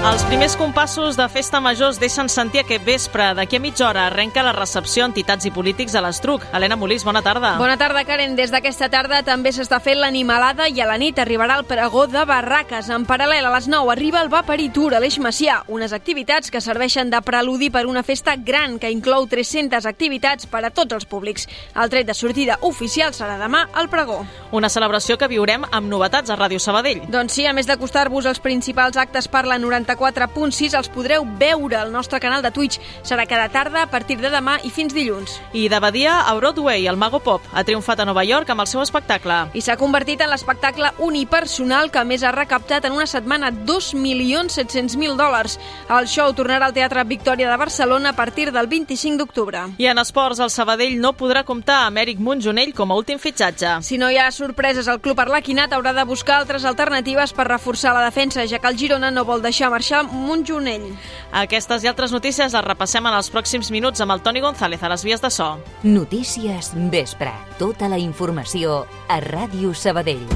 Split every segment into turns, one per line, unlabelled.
Els primers compassos de Festa Major es deixen sentir aquest vespre. D'aquí a mitja hora arrenca la recepció a entitats i polítics a l'Estruc. Helena Molís, bona tarda.
Bona tarda, Karen. Des d'aquesta tarda també s'està fent l'animalada i a la nit arribarà el pregó de barraques. En paral·lel a les 9 arriba el Vapari Tour a l'Eix Macià, unes activitats que serveixen de preludi per una festa gran que inclou 300 activitats per a tots els públics. El tret de sortida oficial serà demà al pregó.
Una celebració que viurem amb novetats a Ràdio Sabadell.
Doncs sí, a més d'acostar-vos els principals actes per la 94.6, els podreu veure al nostre canal de Twitch. Serà cada tarda a partir de demà i fins dilluns.
I de Badia a Broadway, el Mago Pop ha triomfat a Nova York amb el seu espectacle.
I s'ha convertit en l'espectacle unipersonal que més ha recaptat en una setmana 2.700.000 dòlars. El show tornarà al Teatre Victòria de Barcelona a partir del 25 d'octubre.
I en esports, el Sabadell no podrà comptar amb Eric Montjonell com a últim fitxatge.
Si no hi ha sorpreses, el club arlequinat haurà de buscar altres alternatives per reforçar la defensa, ja que el Girona no vol deixar marxar Montjonell.
Aquestes i altres notícies les repassem en els pròxims minuts amb el Toni González a les vies de so.
Notícies Vespre. Tota la informació a Ràdio Sabadell.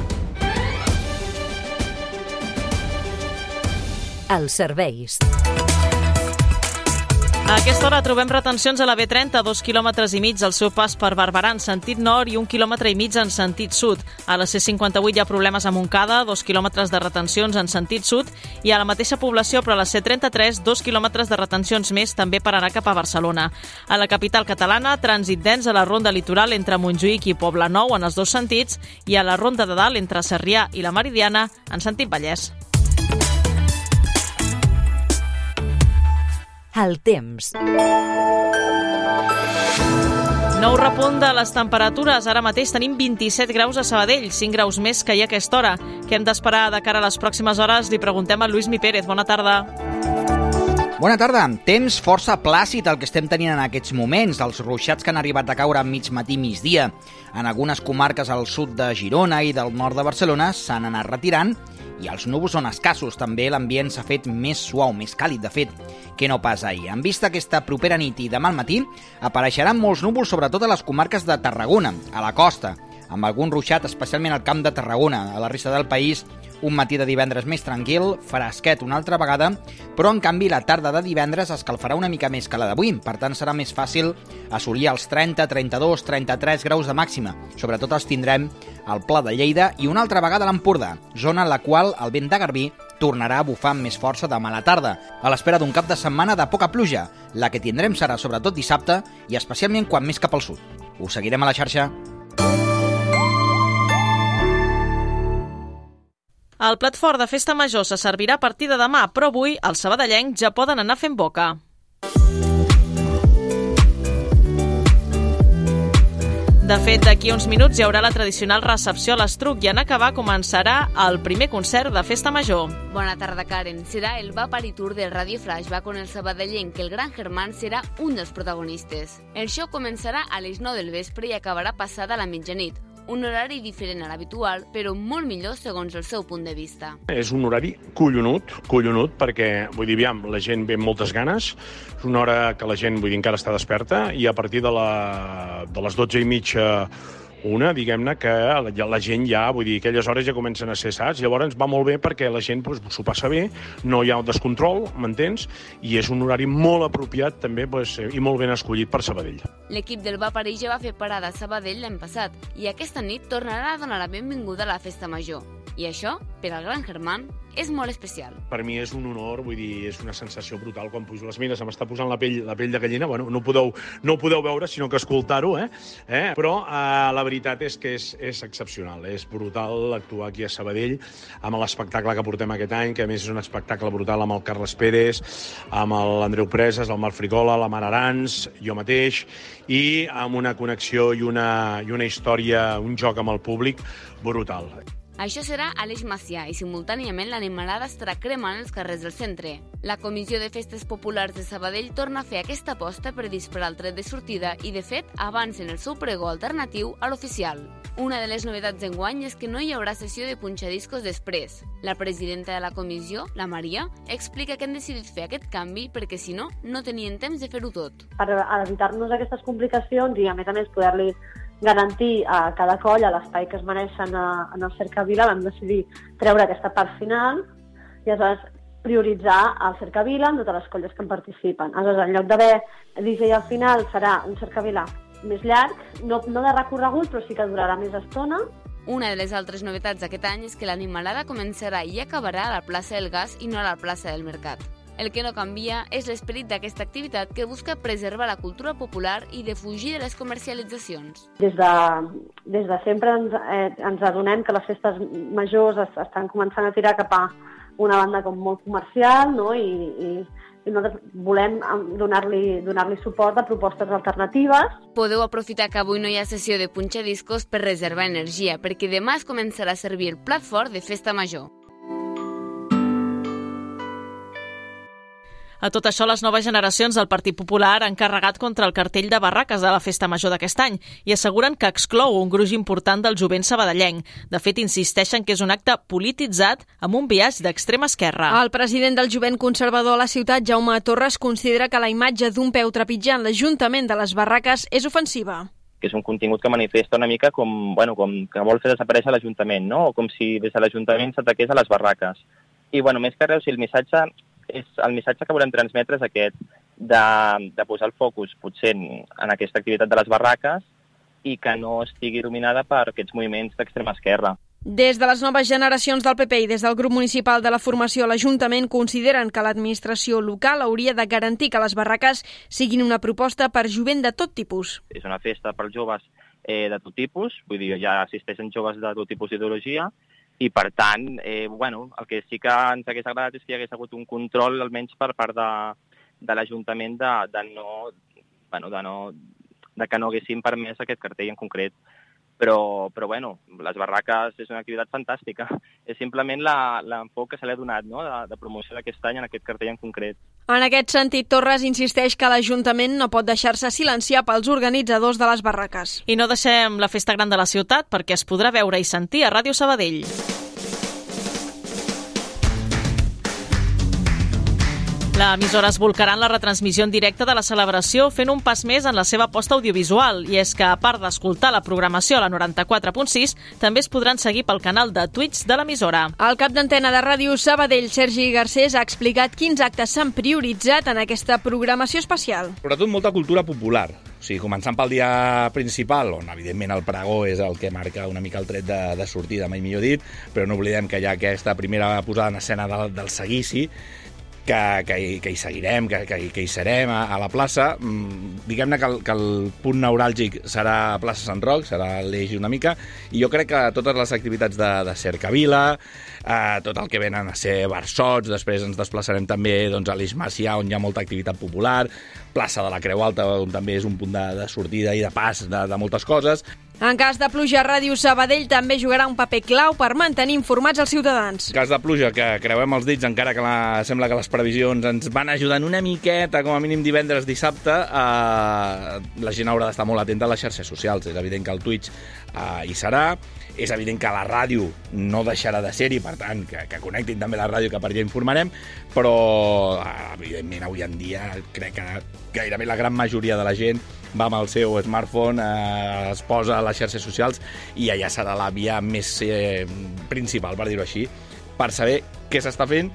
Els serveis.
A aquesta hora trobem retencions a la B30, dos quilòmetres i mig al seu pas per Barberà en sentit nord i un quilòmetre i mig en sentit sud. A la C58 hi ha problemes a Montcada, dos quilòmetres de retencions en sentit sud i a la mateixa població, però a la C33, dos quilòmetres de retencions més també per anar cap a Barcelona. A la capital catalana, trànsit dens a la ronda litoral entre Montjuïc i Poble Nou en els dos sentits i a la ronda de dalt entre Sarrià i la Meridiana en sentit Vallès.
El temps.
Nou repunt de les temperatures. Ara mateix tenim 27 graus a Sabadell, 5 graus més que hi ha a aquesta hora. Què hem d'esperar de cara a les pròximes hores? Li preguntem a Lluís Mi Pérez. Bona tarda.
Bona tarda. Temps força plàcid el que estem tenint en aquests moments. Els ruixats que han arribat a caure a mig matí migdia en algunes comarques al sud de Girona i del nord de Barcelona s'han anat retirant i els núvols són escassos. També l'ambient s'ha fet més suau, més càlid, de fet, que no pas ahir. En vista aquesta propera nit i demà al matí, apareixeran molts núvols sobretot a les comarques de Tarragona, a la costa, amb algun ruixat especialment al camp de Tarragona. A la resta del país, un matí de divendres més tranquil, fresquet una altra vegada, però en canvi la tarda de divendres escalfarà una mica més que la d'avui, per tant serà més fàcil assolir els 30, 32, 33 graus de màxima. Sobretot els tindrem al Pla de Lleida i una altra vegada a l'Empordà, zona en la qual el vent de Garbí tornarà a bufar amb més força demà a la tarda, a l'espera d'un cap de setmana de poca pluja. La que tindrem serà sobretot dissabte i especialment quan més cap al sud. Us seguirem a la xarxa.
El plat fort de Festa Major se servirà a partir de demà, però avui els sabadellencs ja poden anar fent boca. De fet, d'aquí uns minuts hi haurà la tradicional recepció a l'Estruc i en acabar començarà el primer concert de Festa Major.
Bona tarda, Karen. Serà el Vapari Tour del Radio Flashback on el sabadellenc que el Gran Germán serà un dels protagonistes. El show començarà a les 9 del vespre i acabarà passada la mitjanit, un horari diferent a l'habitual, però molt millor segons el seu punt de vista.
És un horari collonut, collonut, perquè, vull dir, aviam, la gent ve amb moltes ganes, és una hora que la gent, vull dir, encara està desperta, i a partir de, la, de les 12 i mitja una, diguem-ne, que la, la gent ja, vull dir, aquelles hores ja comencen a ser saps, llavors va molt bé perquè la gent s'ho pues, passa bé, no hi ha un descontrol, m'entens? I és un horari molt apropiat també pues, i molt ben escollit per Sabadell.
L'equip del Va París ja va fer parada a Sabadell l'any passat i aquesta nit tornarà a donar la benvinguda a la festa major. I això, per al Gran Germán, és molt especial.
Per mi és un honor, vull dir, és una sensació brutal quan pujo les mines, se m'està posant la pell, la pell de gallina, bueno, no ho podeu, no ho podeu veure, sinó que escoltar-ho, eh? eh? Però eh, la veritat és que és, és excepcional, és brutal actuar aquí a Sabadell amb l'espectacle que portem aquest any, que a més és un espectacle brutal amb el Carles Pérez, amb l'Andreu Preses, el Marc Frigola, la Mar Arans, jo mateix, i amb una connexió i una, i una història, un joc amb el públic brutal.
Això serà a l'Eix Macià i simultàniament l'animalada estarà cremant els carrers del centre. La Comissió de Festes Populars de Sabadell torna a fer aquesta aposta per disparar el tret de sortida i, de fet, avancen el seu pregó alternatiu a l'oficial. Una de les novetats d'enguany és que no hi haurà sessió de punxadiscos després. La presidenta de la comissió, la Maria, explica que han decidit fer aquest canvi perquè, si no, no tenien temps de fer-ho tot.
Per evitar-nos aquestes complicacions i, a més a més, poder-li garantir a cada colla l'espai que es mereixen a, en el Cercavila, vam decidir treure aquesta part final i aleshores prioritzar el Cercavila amb totes les colles que en participen. Aleshores, en lloc d'haver DJ al final, serà un Cercavila més llarg, no, no de recorregut, però sí que durarà més estona.
Una de les altres novetats d'aquest any és que l'animalada començarà i acabarà a la plaça del Gas i no a la plaça del Mercat. El que no canvia és l'esperit d'aquesta activitat que busca preservar la cultura popular i defugir de les comercialitzacions.
Des de, des de sempre ens, eh, ens adonem que les festes majors es, estan començant a tirar cap a una banda com molt comercial no? I, i, i nosaltres volem donar-li donar, suport a propostes alternatives.
Podeu aprofitar que avui no hi ha sessió de punxadiscos per reservar energia, perquè demà es començarà a servir el plat fort de festa major.
A tot això, les noves generacions del Partit Popular han carregat contra el cartell de barraques de la Festa Major d'aquest any i asseguren que exclou un gruix important del jovent sabadellenc. De fet, insisteixen que és un acte polititzat amb un viatge d'extrema esquerra.
El president del jovent conservador a la ciutat, Jaume Torres, considera que la imatge d'un peu trepitjant l'Ajuntament de les barraques és ofensiva
que és un contingut que manifesta una mica com, bueno, com que vol fer desaparèixer l'Ajuntament, no? o com si des de l'Ajuntament s'ataqués a les barraques. I bueno, més que res, o sigui, el missatge és el missatge que volem transmetre és aquest, de, de posar el focus potser en, en aquesta activitat de les barraques i que no estigui dominada per aquests moviments d'extrema esquerra.
Des de les noves generacions del PP i des del grup municipal de la formació a l'Ajuntament consideren que l'administració local hauria de garantir que les barraques siguin una proposta per jovent de tot tipus.
És una festa per joves eh, de tot tipus, vull dir, ja assisteixen joves de tot tipus d'ideologia, i per tant, eh, bueno, el que sí que ens hagués agradat és que hi hagués hagut un control, almenys per part de, de l'Ajuntament, de, de, no, bueno, de, no, de que no haguessin permès aquest cartell en concret. Però, però bueno, les barraques és una activitat fantàstica. És simplement l'enfoc que se li ha donat no? de, de promoció d'aquest any en aquest cartell en concret.
En aquest sentit, Torres insisteix que l'Ajuntament no pot deixar-se silenciar pels organitzadors de les barraques.
I no deixem la festa gran de la ciutat perquè es podrà veure i sentir a Ràdio Sabadell. L'emissora es volcarà en la retransmissió en directe de la celebració fent un pas més en la seva aposta audiovisual i és que, a part d'escoltar la programació a la 94.6, també es podran seguir pel canal de Twitch de l'emissora.
El cap d'antena de ràdio Sabadell, Sergi Garcés, ha explicat quins actes s'han prioritzat en aquesta programació especial.
Sobretot molta cultura popular. O sigui, començant pel dia principal, on evidentment el pregó és el que marca una mica el tret de, de sortida, mai millor dit, però no oblidem que hi ha aquesta primera posada en escena del, del seguici, que, que, que hi seguirem, que, que, que hi serem a, a la plaça. Mm, Diguem-ne que, el, que el punt neuràlgic serà plaça Sant Roc, serà l'eix una mica, i jo crec que totes les activitats de, de Cercavila, eh, tot el que venen a ser barçots, després ens desplaçarem també doncs, a l'Eix Macià, on hi ha molta activitat popular, plaça de la Creu Alta, on també és un punt de, de sortida i de pas de, de moltes coses,
en cas de pluja, Ràdio Sabadell també jugarà un paper clau per mantenir informats els ciutadans.
En cas de pluja, que creuem els dits, encara que la, sembla que les previsions ens van ajudant una miqueta, com a mínim divendres, dissabte, eh, la gent haurà d'estar molt atenta a les xarxes socials. És evident que el Twitch eh, hi serà, és evident que la ràdio no deixarà de ser-hi, per tant, que, que connectin també la ràdio, que per allà informarem, però, eh, evidentment, avui en dia crec que gairebé la gran majoria de la gent va amb el seu smartphone, eh, es posa a les xarxes socials i allà serà la via més eh, principal, per dir-ho així, per saber què s'està fent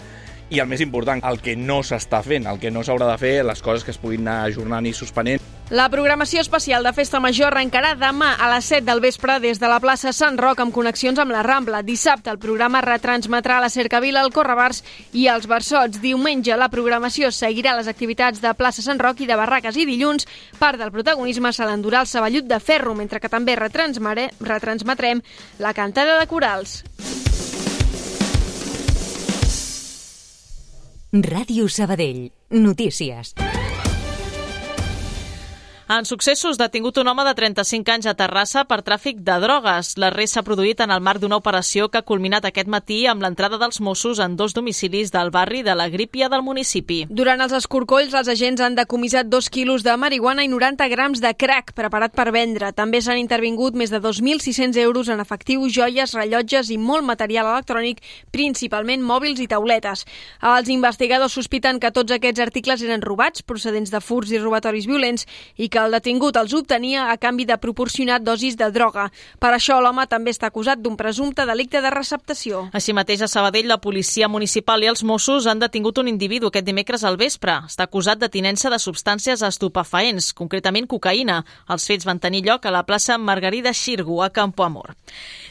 i el més important, el que no s'està fent, el que no s'haurà de fer, les coses que es puguin anar ajornant i suspenent
la programació especial de Festa Major arrencarà demà a les 7 del vespre des de la plaça Sant Roc amb connexions amb la Rambla. Dissabte el programa retransmetrà la Cercavila, el Correbars i els Barçots. Diumenge la programació seguirà les activitats de plaça Sant Roc i de Barraques i dilluns part del protagonisme se l'endurà el Saballut de Ferro, mentre que també retransmetrem la cantada de corals.
Ràdio Sabadell. Notícies.
En successos, detingut un home de 35 anys a Terrassa per tràfic de drogues. L'arrest s'ha produït en el marc d'una operació que ha culminat aquest matí amb l'entrada dels Mossos en dos domicilis del barri de la Grípia del municipi.
Durant els escorcolls, els agents han decomissat dos quilos de marihuana i 90 grams de crack preparat per vendre. També s'han intervingut més de 2.600 euros en efectiu, joies, rellotges i molt material electrònic, principalment mòbils i tauletes. Els investigadors sospiten que tots aquests articles eren robats, procedents de furs i robatoris violents, i que que el detingut els obtenia a canvi de proporcionar dosis de droga. Per això l'home també està acusat d'un presumpte delicte de receptació.
Així mateix, a Sabadell, la policia municipal i els Mossos han detingut un individu aquest dimecres al vespre. Està acusat de tinença de substàncies estupefaents, concretament cocaïna. Els fets van tenir lloc a la plaça Margarida Xirgu, a Campo Amor.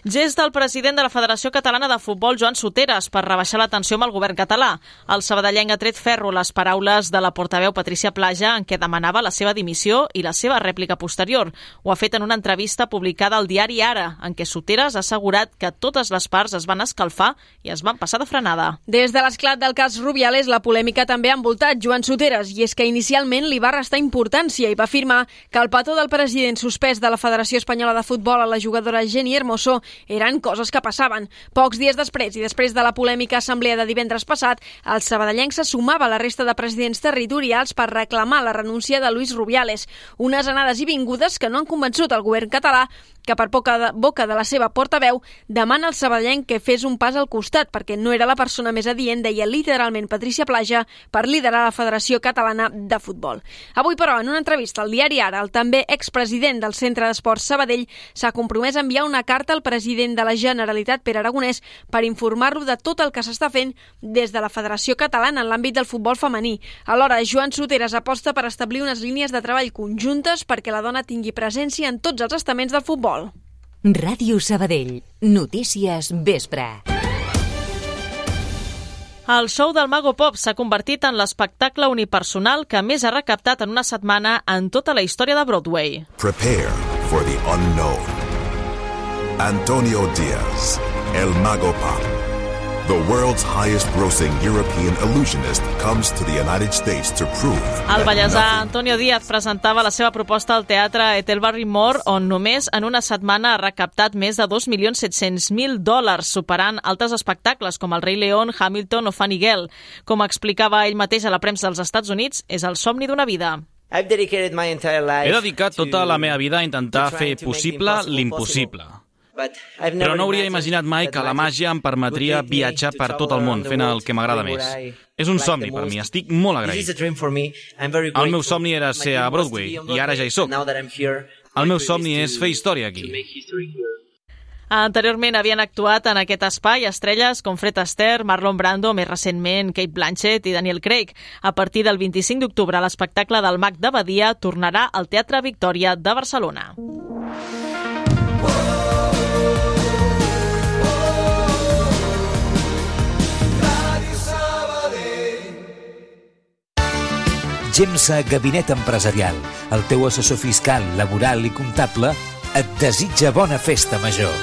Gest del president de la Federació Catalana de Futbol, Joan Soteres, per rebaixar la tensió amb el govern català. El sabadellenc ha tret ferro les paraules de la portaveu Patricia Plaja en què demanava la seva dimissió i la seva rèplica posterior. Ho ha fet en una entrevista publicada al diari Ara, en què Soteres ha assegurat que totes les parts es van escalfar i es van passar de frenada.
Des de l'esclat del cas Rubiales, la polèmica també ha envoltat Joan Soteres, i és que inicialment li va restar importància i va afirmar que el petó del president suspès de la Federació Espanyola de Futbol a la jugadora Jenny Hermoso eren coses que passaven. Pocs dies després i després de la polèmica assemblea de divendres passat, el sabadellenc se sumava a la resta de presidents territorials per reclamar la renúncia de Luis Rubiales. Unes anades i vingudes que no han convençut el govern català que per poca de, boca de la seva portaveu demana al sabadellenc que fes un pas al costat perquè no era la persona més adient, deia literalment Patricia Plaja, per liderar la Federació Catalana de Futbol. Avui, però, en una entrevista al diari Ara, el també expresident del Centre d'Esports Sabadell s'ha compromès a enviar una carta al president de la Generalitat, Pere Aragonès, per informar-lo de tot el que s'està fent des de la Federació Catalana en l'àmbit del futbol femení. Alhora, Joan Soteres aposta per establir unes línies de treball conjuntes perquè la dona tingui presència en tots els estaments del futbol.
Ràdio Sabadell. Notícies vespre.
El show del Mago Pop s'ha convertit en l'espectacle unipersonal que més ha recaptat en una setmana en tota la història de Broadway.
Prepare for the unknown. Antonio Diaz, El Mago Pop. The world's highest grossing European illusionist comes to the United States to prove
El ballesà Antonio Díaz presentava la seva proposta al teatre Ethel Barrymore, on només en una setmana ha recaptat més de 2.700.000 dòlars, superant altres espectacles com el Rei León, Hamilton o Funny Girl. Com explicava ell mateix a la premsa dels Estats Units, és el somni d'una vida.
He dedicat tota la meva vida a intentar fer possible l'impossible. Però no hauria imaginat mai que la màgia em permetria viatjar per tot el món fent el que m'agrada més. És un somni per mi, estic molt agraït. El meu somni era ser a Broadway i ara ja hi sóc. El meu somni és fer història aquí.
Anteriorment havien actuat en aquest espai estrelles com Fred Astaire, Marlon Brando, més recentment Kate Blanchett i Daniel Craig. A partir del 25 d'octubre, l'espectacle del Mag de Badia tornarà al Teatre Victòria de Barcelona.
Gemsa Gabinet Empresarial, el teu assessor fiscal, laboral i comptable, et desitja bona festa major.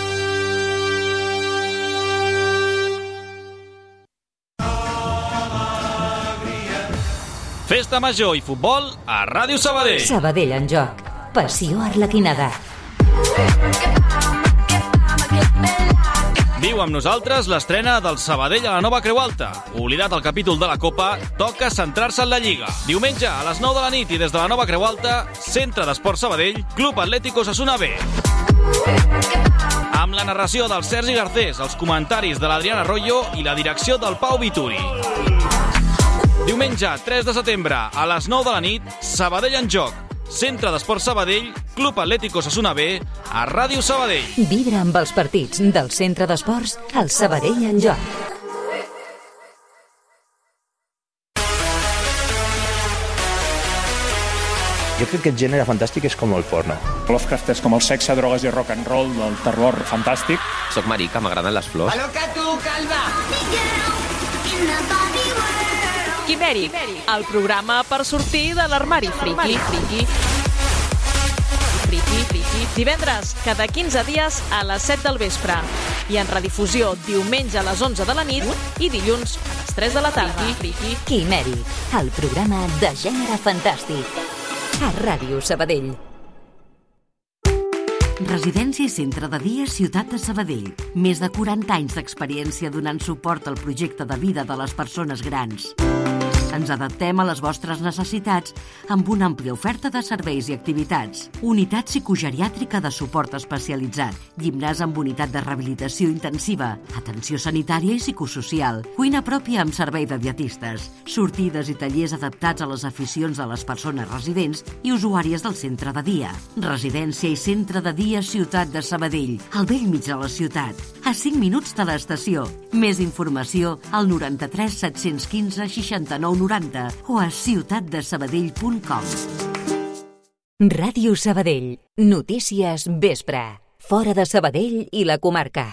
Festa major i futbol a Ràdio Sabadell.
Sabadell en joc. Passió arlequinada.
Viu amb nosaltres l'estrena del Sabadell a la nova Creu Alta. Oblidat el capítol de la Copa, toca centrar-se en la Lliga. Diumenge a les 9 de la nit i des de la nova Creu Alta, Centre d'Esport Sabadell, Club Atlético Sasuna B. Amb la narració del Sergi Garcés, els comentaris de l'Adriana Arroyo i la direcció del Pau Vituri. Diumenge 3 de setembre a les 9 de la nit, Sabadell en joc. Centre d'Esport Sabadell, Club Atlético Sasuna B, a Ràdio Sabadell.
Vibra amb els partits del Centre d'Esports al Sabadell en joc.
Jo crec que el gènere fantàstic és com el porno.
Lovecraft és com el sexe, drogues i rock and roll del terror fantàstic.
Soc marica, m'agraden les flors.
A lo que tu, calva!
Quimèric, el programa per sortir de l'armari friki. friki. Friki, friki. Divendres, cada 15 dies a les 7 del vespre. I en redifusió diumenge a les 11 de la nit i dilluns a les 3 de la tarda. Friki.
Quimèric, el programa de gènere fantàstic. A Ràdio Sabadell.
Residència i centre de dia Ciutat de Sabadell. Més de 40 anys d'experiència donant suport al projecte de vida de les persones grans. Ens adaptem a les vostres necessitats amb una àmplia oferta de serveis i activitats. Unitat psicogeriàtrica de suport especialitzat, gimnàs amb unitat de rehabilitació intensiva, atenció sanitària i psicosocial, cuina pròpia amb servei de dietistes, sortides i tallers adaptats a les aficions de les persones residents i usuàries del centre de dia. Residència i centre de dia Ciutat de Sabadell, al vell mig de la ciutat, a 5 minuts de l'estació. Més informació al 93 715 69 90 o a ciutatdesabadell.com.
Ràdio Sabadell. Notícies vespre. Fora de Sabadell i la comarca.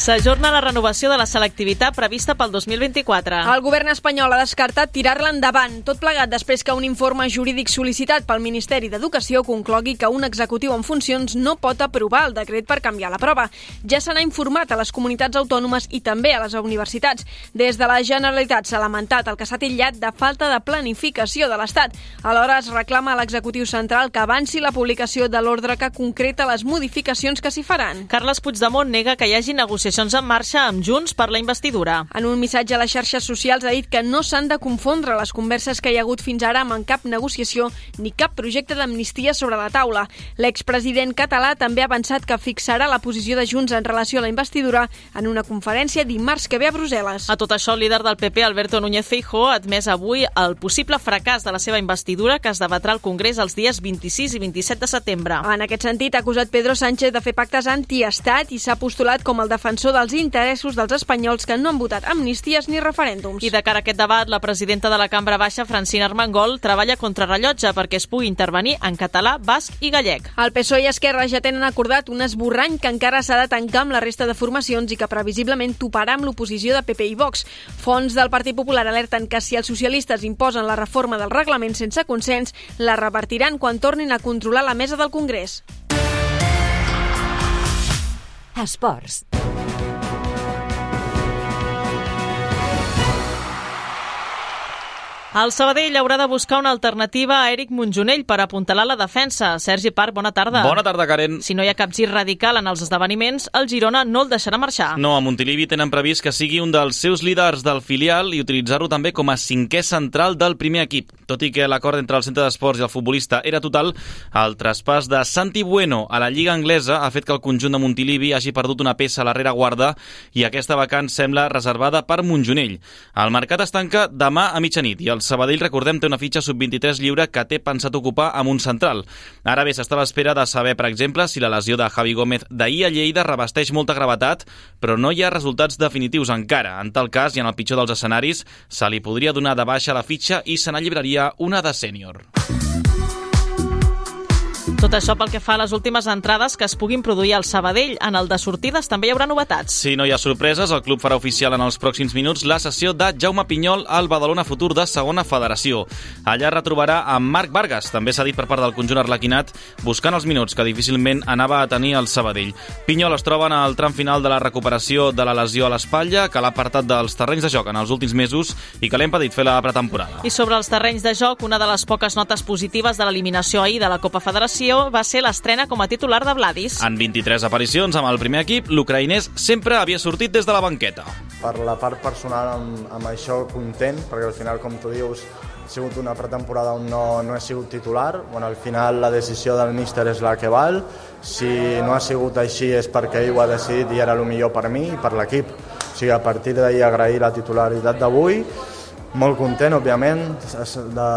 S'ajorna la renovació de la selectivitat prevista pel 2024.
El govern espanyol ha descartat tirar-la endavant, tot plegat després que un informe jurídic sol·licitat pel Ministeri d'Educació conclogui que un executiu en funcions no pot aprovar el decret per canviar la prova. Ja se n'ha informat a les comunitats autònomes i també a les universitats. Des de la Generalitat s'ha lamentat el que s'ha titllat de falta de planificació de l'Estat. Alhora es reclama a l'executiu central que avanci la publicació de l'ordre que concreta les modificacions que s'hi faran.
Carles Puigdemont nega que hi hagi negociacions negociacions en marxa amb Junts per la investidura.
En un missatge a les xarxes socials ha dit que no s'han de confondre les converses que hi ha hagut fins ara amb cap negociació ni cap projecte d'amnistia sobre la taula. L'expresident català també ha avançat que fixarà la posició de Junts en relació a la investidura en una conferència dimarts que ve a Brussel·les.
A tot això, el líder del PP, Alberto Núñez Feijóo, ha admès avui el possible fracàs de la seva investidura que es debatrà al Congrés els dies 26 i 27 de setembre.
En aquest sentit, ha acusat Pedro Sánchez de fer pactes antiestat i s'ha postulat com el defensor defensor dels interessos dels espanyols que no han votat amnisties ni referèndums.
I de cara a aquest debat, la presidenta de la Cambra Baixa, Francina Armengol, treballa contra rellotge perquè es pugui intervenir en català, basc i gallec.
El PSOE i Esquerra ja tenen acordat un esborrany que encara s'ha de tancar amb la resta de formacions i que previsiblement toparà amb l'oposició de PP i Vox. Fons del Partit Popular alerten que si els socialistes imposen la reforma del reglament sense consens, la revertiran quan tornin a controlar la mesa del Congrés.
Esports.
El Sabadell haurà de buscar una alternativa a Eric Monjonell per apuntalar la defensa. Sergi Parc, bona tarda.
Bona tarda, Karen.
Si no hi ha cap gir radical en els esdeveniments, el Girona no el deixarà marxar.
No, a Montilivi tenen previst que sigui un dels seus líders del filial i utilitzar-lo també com a cinquè central del primer equip. Tot i que l'acord entre el centre d'esports i el futbolista era total, el traspàs de Santi Bueno a la Lliga Anglesa ha fet que el conjunt de Montilivi hagi perdut una peça a la guarda i aquesta vacant sembla reservada per Montjonell. El mercat es tanca demà a mitjanit i el el Sabadell, recordem, té una fitxa sub-23 lliure que té pensat ocupar amb un central. Ara bé, s'està a l'espera de saber, per exemple, si la lesió de Javi Gómez d'ahir a Lleida revesteix molta gravetat, però no hi ha resultats definitius encara. En tal cas, i en el pitjor dels escenaris, se li podria donar de baixa la fitxa i se n'alliberaria una de sènior.
Tot això pel que fa a les últimes entrades que es puguin produir al Sabadell. En el de sortides també hi haurà novetats.
Si no hi ha sorpreses, el club farà oficial en els pròxims minuts la sessió de Jaume Pinyol al Badalona Futur de segona federació. Allà retrobarà amb Marc Vargas, també s'ha dit per part del conjunt arlequinat, buscant els minuts que difícilment anava a tenir el Sabadell. Pinyol es troba en el tram final de la recuperació de la lesió a l'espatlla, que l'ha apartat dels terrenys de joc en els últims mesos i que l'ha impedit fer la pretemporada.
I sobre els terrenys de joc, una de les poques notes positives de l'eliminació ahir de la Copa Federació Federació va ser l'estrena com a titular de Vladis.
En 23 aparicions amb el primer equip, l'ucraïnès sempre havia sortit des de la banqueta.
Per la part personal, amb, amb això content, perquè al final, com tu dius, ha sigut una pretemporada on no, no he sigut titular. Bueno, al final la decisió del míster és la que val. Si no ha sigut així és perquè ell ho ha decidit i era el millor per mi i per l'equip. O sigui, a partir d'ahir agrair la titularitat d'avui, molt content, òbviament, de,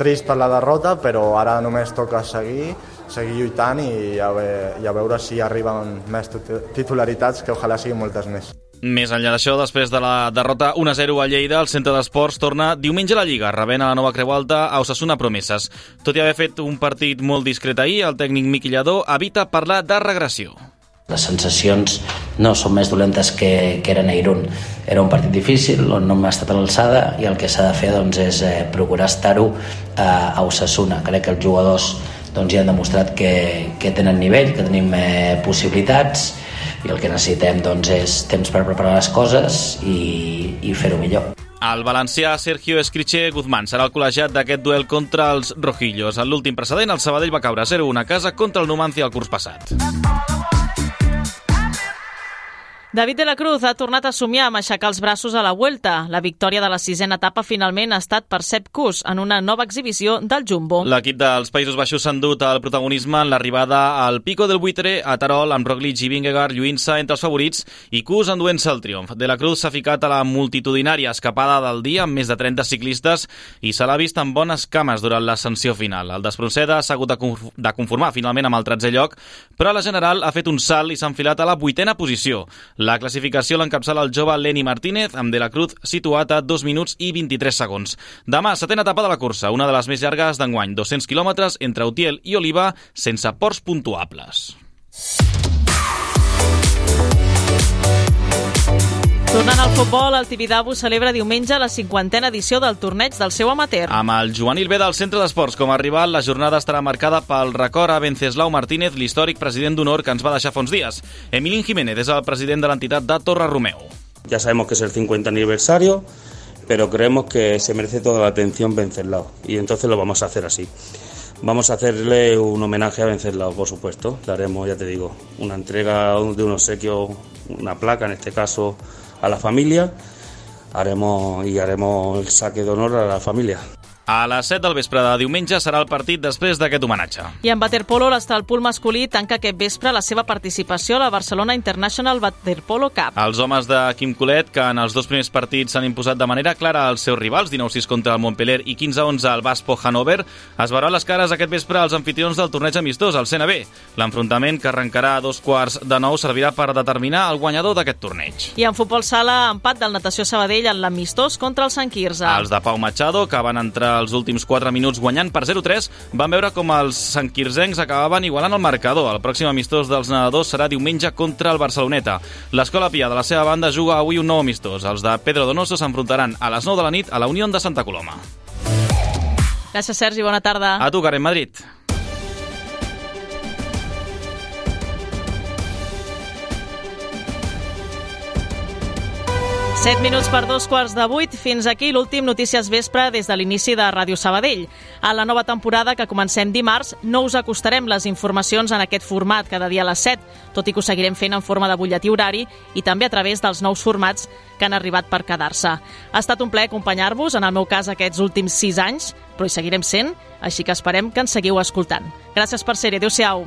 trist per la derrota, però ara només toca seguir, seguir lluitant i a, ve, i a veure si arriben més titularitats, que ojalà siguin moltes més.
Més enllà d'això, després de la derrota 1-0 a Lleida, el centre d'esports torna diumenge a la Lliga, rebent a la nova Creu Alta a Osasuna Promeses. Tot i haver fet un partit molt discret ahir, el tècnic Miqui Lladó evita parlar de regressió.
Les sensacions no són més dolentes que, que eren a Irún. Era un partit difícil on no hem estat a l'alçada i el que s'ha de fer doncs, és eh, procurar estar-ho a, a Osasuna. Crec que els jugadors doncs, ja han demostrat que, que tenen nivell, que tenim eh, possibilitats i el que necessitem doncs, és temps per preparar les coses i, i fer-ho millor.
El valencià Sergio Escriché Guzmán serà el col·legiat d'aquest duel contra els rojillos. En l'últim precedent, el Sabadell va caure 0-1 a casa contra el Numancia el curs passat.
David de la Cruz ha tornat a somiar amb aixecar els braços a la Vuelta. La victòria de la sisena etapa finalment ha estat per Sepp Kuss en una nova exhibició del Jumbo.
L'equip dels Països Baixos s'ha endut el protagonisme en l'arribada al Pico del Buitre a Tarol amb Roglic i Vingegaard lluint-se entre els favorits i Kuss enduent-se el triomf. De la Cruz s'ha ficat a la multitudinària escapada del dia amb més de 30 ciclistes i se l'ha vist amb bones cames durant l'ascensió final. El d'Espronceda s'ha hagut de conformar finalment amb el 13è lloc, però la General ha fet un salt i s'ha enfilat a la vuitena posició. La classificació l'encapçala el jove Lenny Martínez, amb De la Cruz situat a 2 minuts i 23 segons. Demà, setena etapa de la cursa, una de les més llargues d'enguany, 200 quilòmetres entre Utiel i Oliva, sense ports puntuables.
Tornant al futbol, el Tibidabo celebra diumenge la cinquantena edició del torneig del seu amateur.
Amb el juvenil B del Centre d'Esports com a rival, la jornada estarà marcada pel record a Venceslau Martínez, l'històric president d'honor que ens va deixar fa uns dies. Emilín Jiménez és el president de l'entitat de Torre Romeo.
Ya sabemos que es el 50 aniversario, pero creemos que se merece toda la atención Venceslau y entonces lo vamos a hacer así. Vamos a hacerle un homenaje a Venceslao, por supuesto. Le haremos, ya te digo, una entrega de un obsequio, una placa en este caso a la familia haremos y haremos el saque de honor a la familia.
A les 7 del vespre de diumenge serà el partit després d'aquest homenatge.
I en waterpolo, l'Estalpul masculí tanca aquest vespre la seva participació a la Barcelona International Waterpolo Cup.
Els homes de Quim Colet, que en els dos primers partits s'han imposat de manera clara als seus rivals, 19-6 contra el Montpellier i 15-11 al Baspo Hannover, es veuran les cares aquest vespre als anfitrions del torneig amistós, el CNB. L'enfrontament, que arrencarà a dos quarts de nou, servirà per determinar el guanyador d'aquest torneig.
I en futbol sala, empat del Natació Sabadell en l'amistós contra el Sant Quirze.
Els de Pau Machado, que van entrar els últims 4 minuts guanyant per 0-3, van veure com els sanquirzencs acabaven igualant el marcador. El pròxim amistós dels nedadors serà diumenge contra el Barceloneta. L'Escola Pia, de la seva banda, juga avui un nou amistós. Els de Pedro Donoso s'enfrontaran a les 9 de la nit a la Unió de Santa Coloma.
Gràcies, Sergi. Bona tarda.
A tu, Karen Madrid.
7 minuts per dos quarts de vuit. Fins aquí l'últim Notícies Vespre des de l'inici de Ràdio Sabadell. A la nova temporada que comencem dimarts, no us acostarem les informacions en aquest format cada dia a les 7, tot i que ho seguirem fent en forma de butlletí horari i també a través dels nous formats que han arribat per quedar-se. Ha estat un plaer acompanyar-vos, en el meu cas aquests últims 6 anys, però hi seguirem sent, així que esperem que ens seguiu escoltant. Gràcies per ser-hi. Adéu-siau.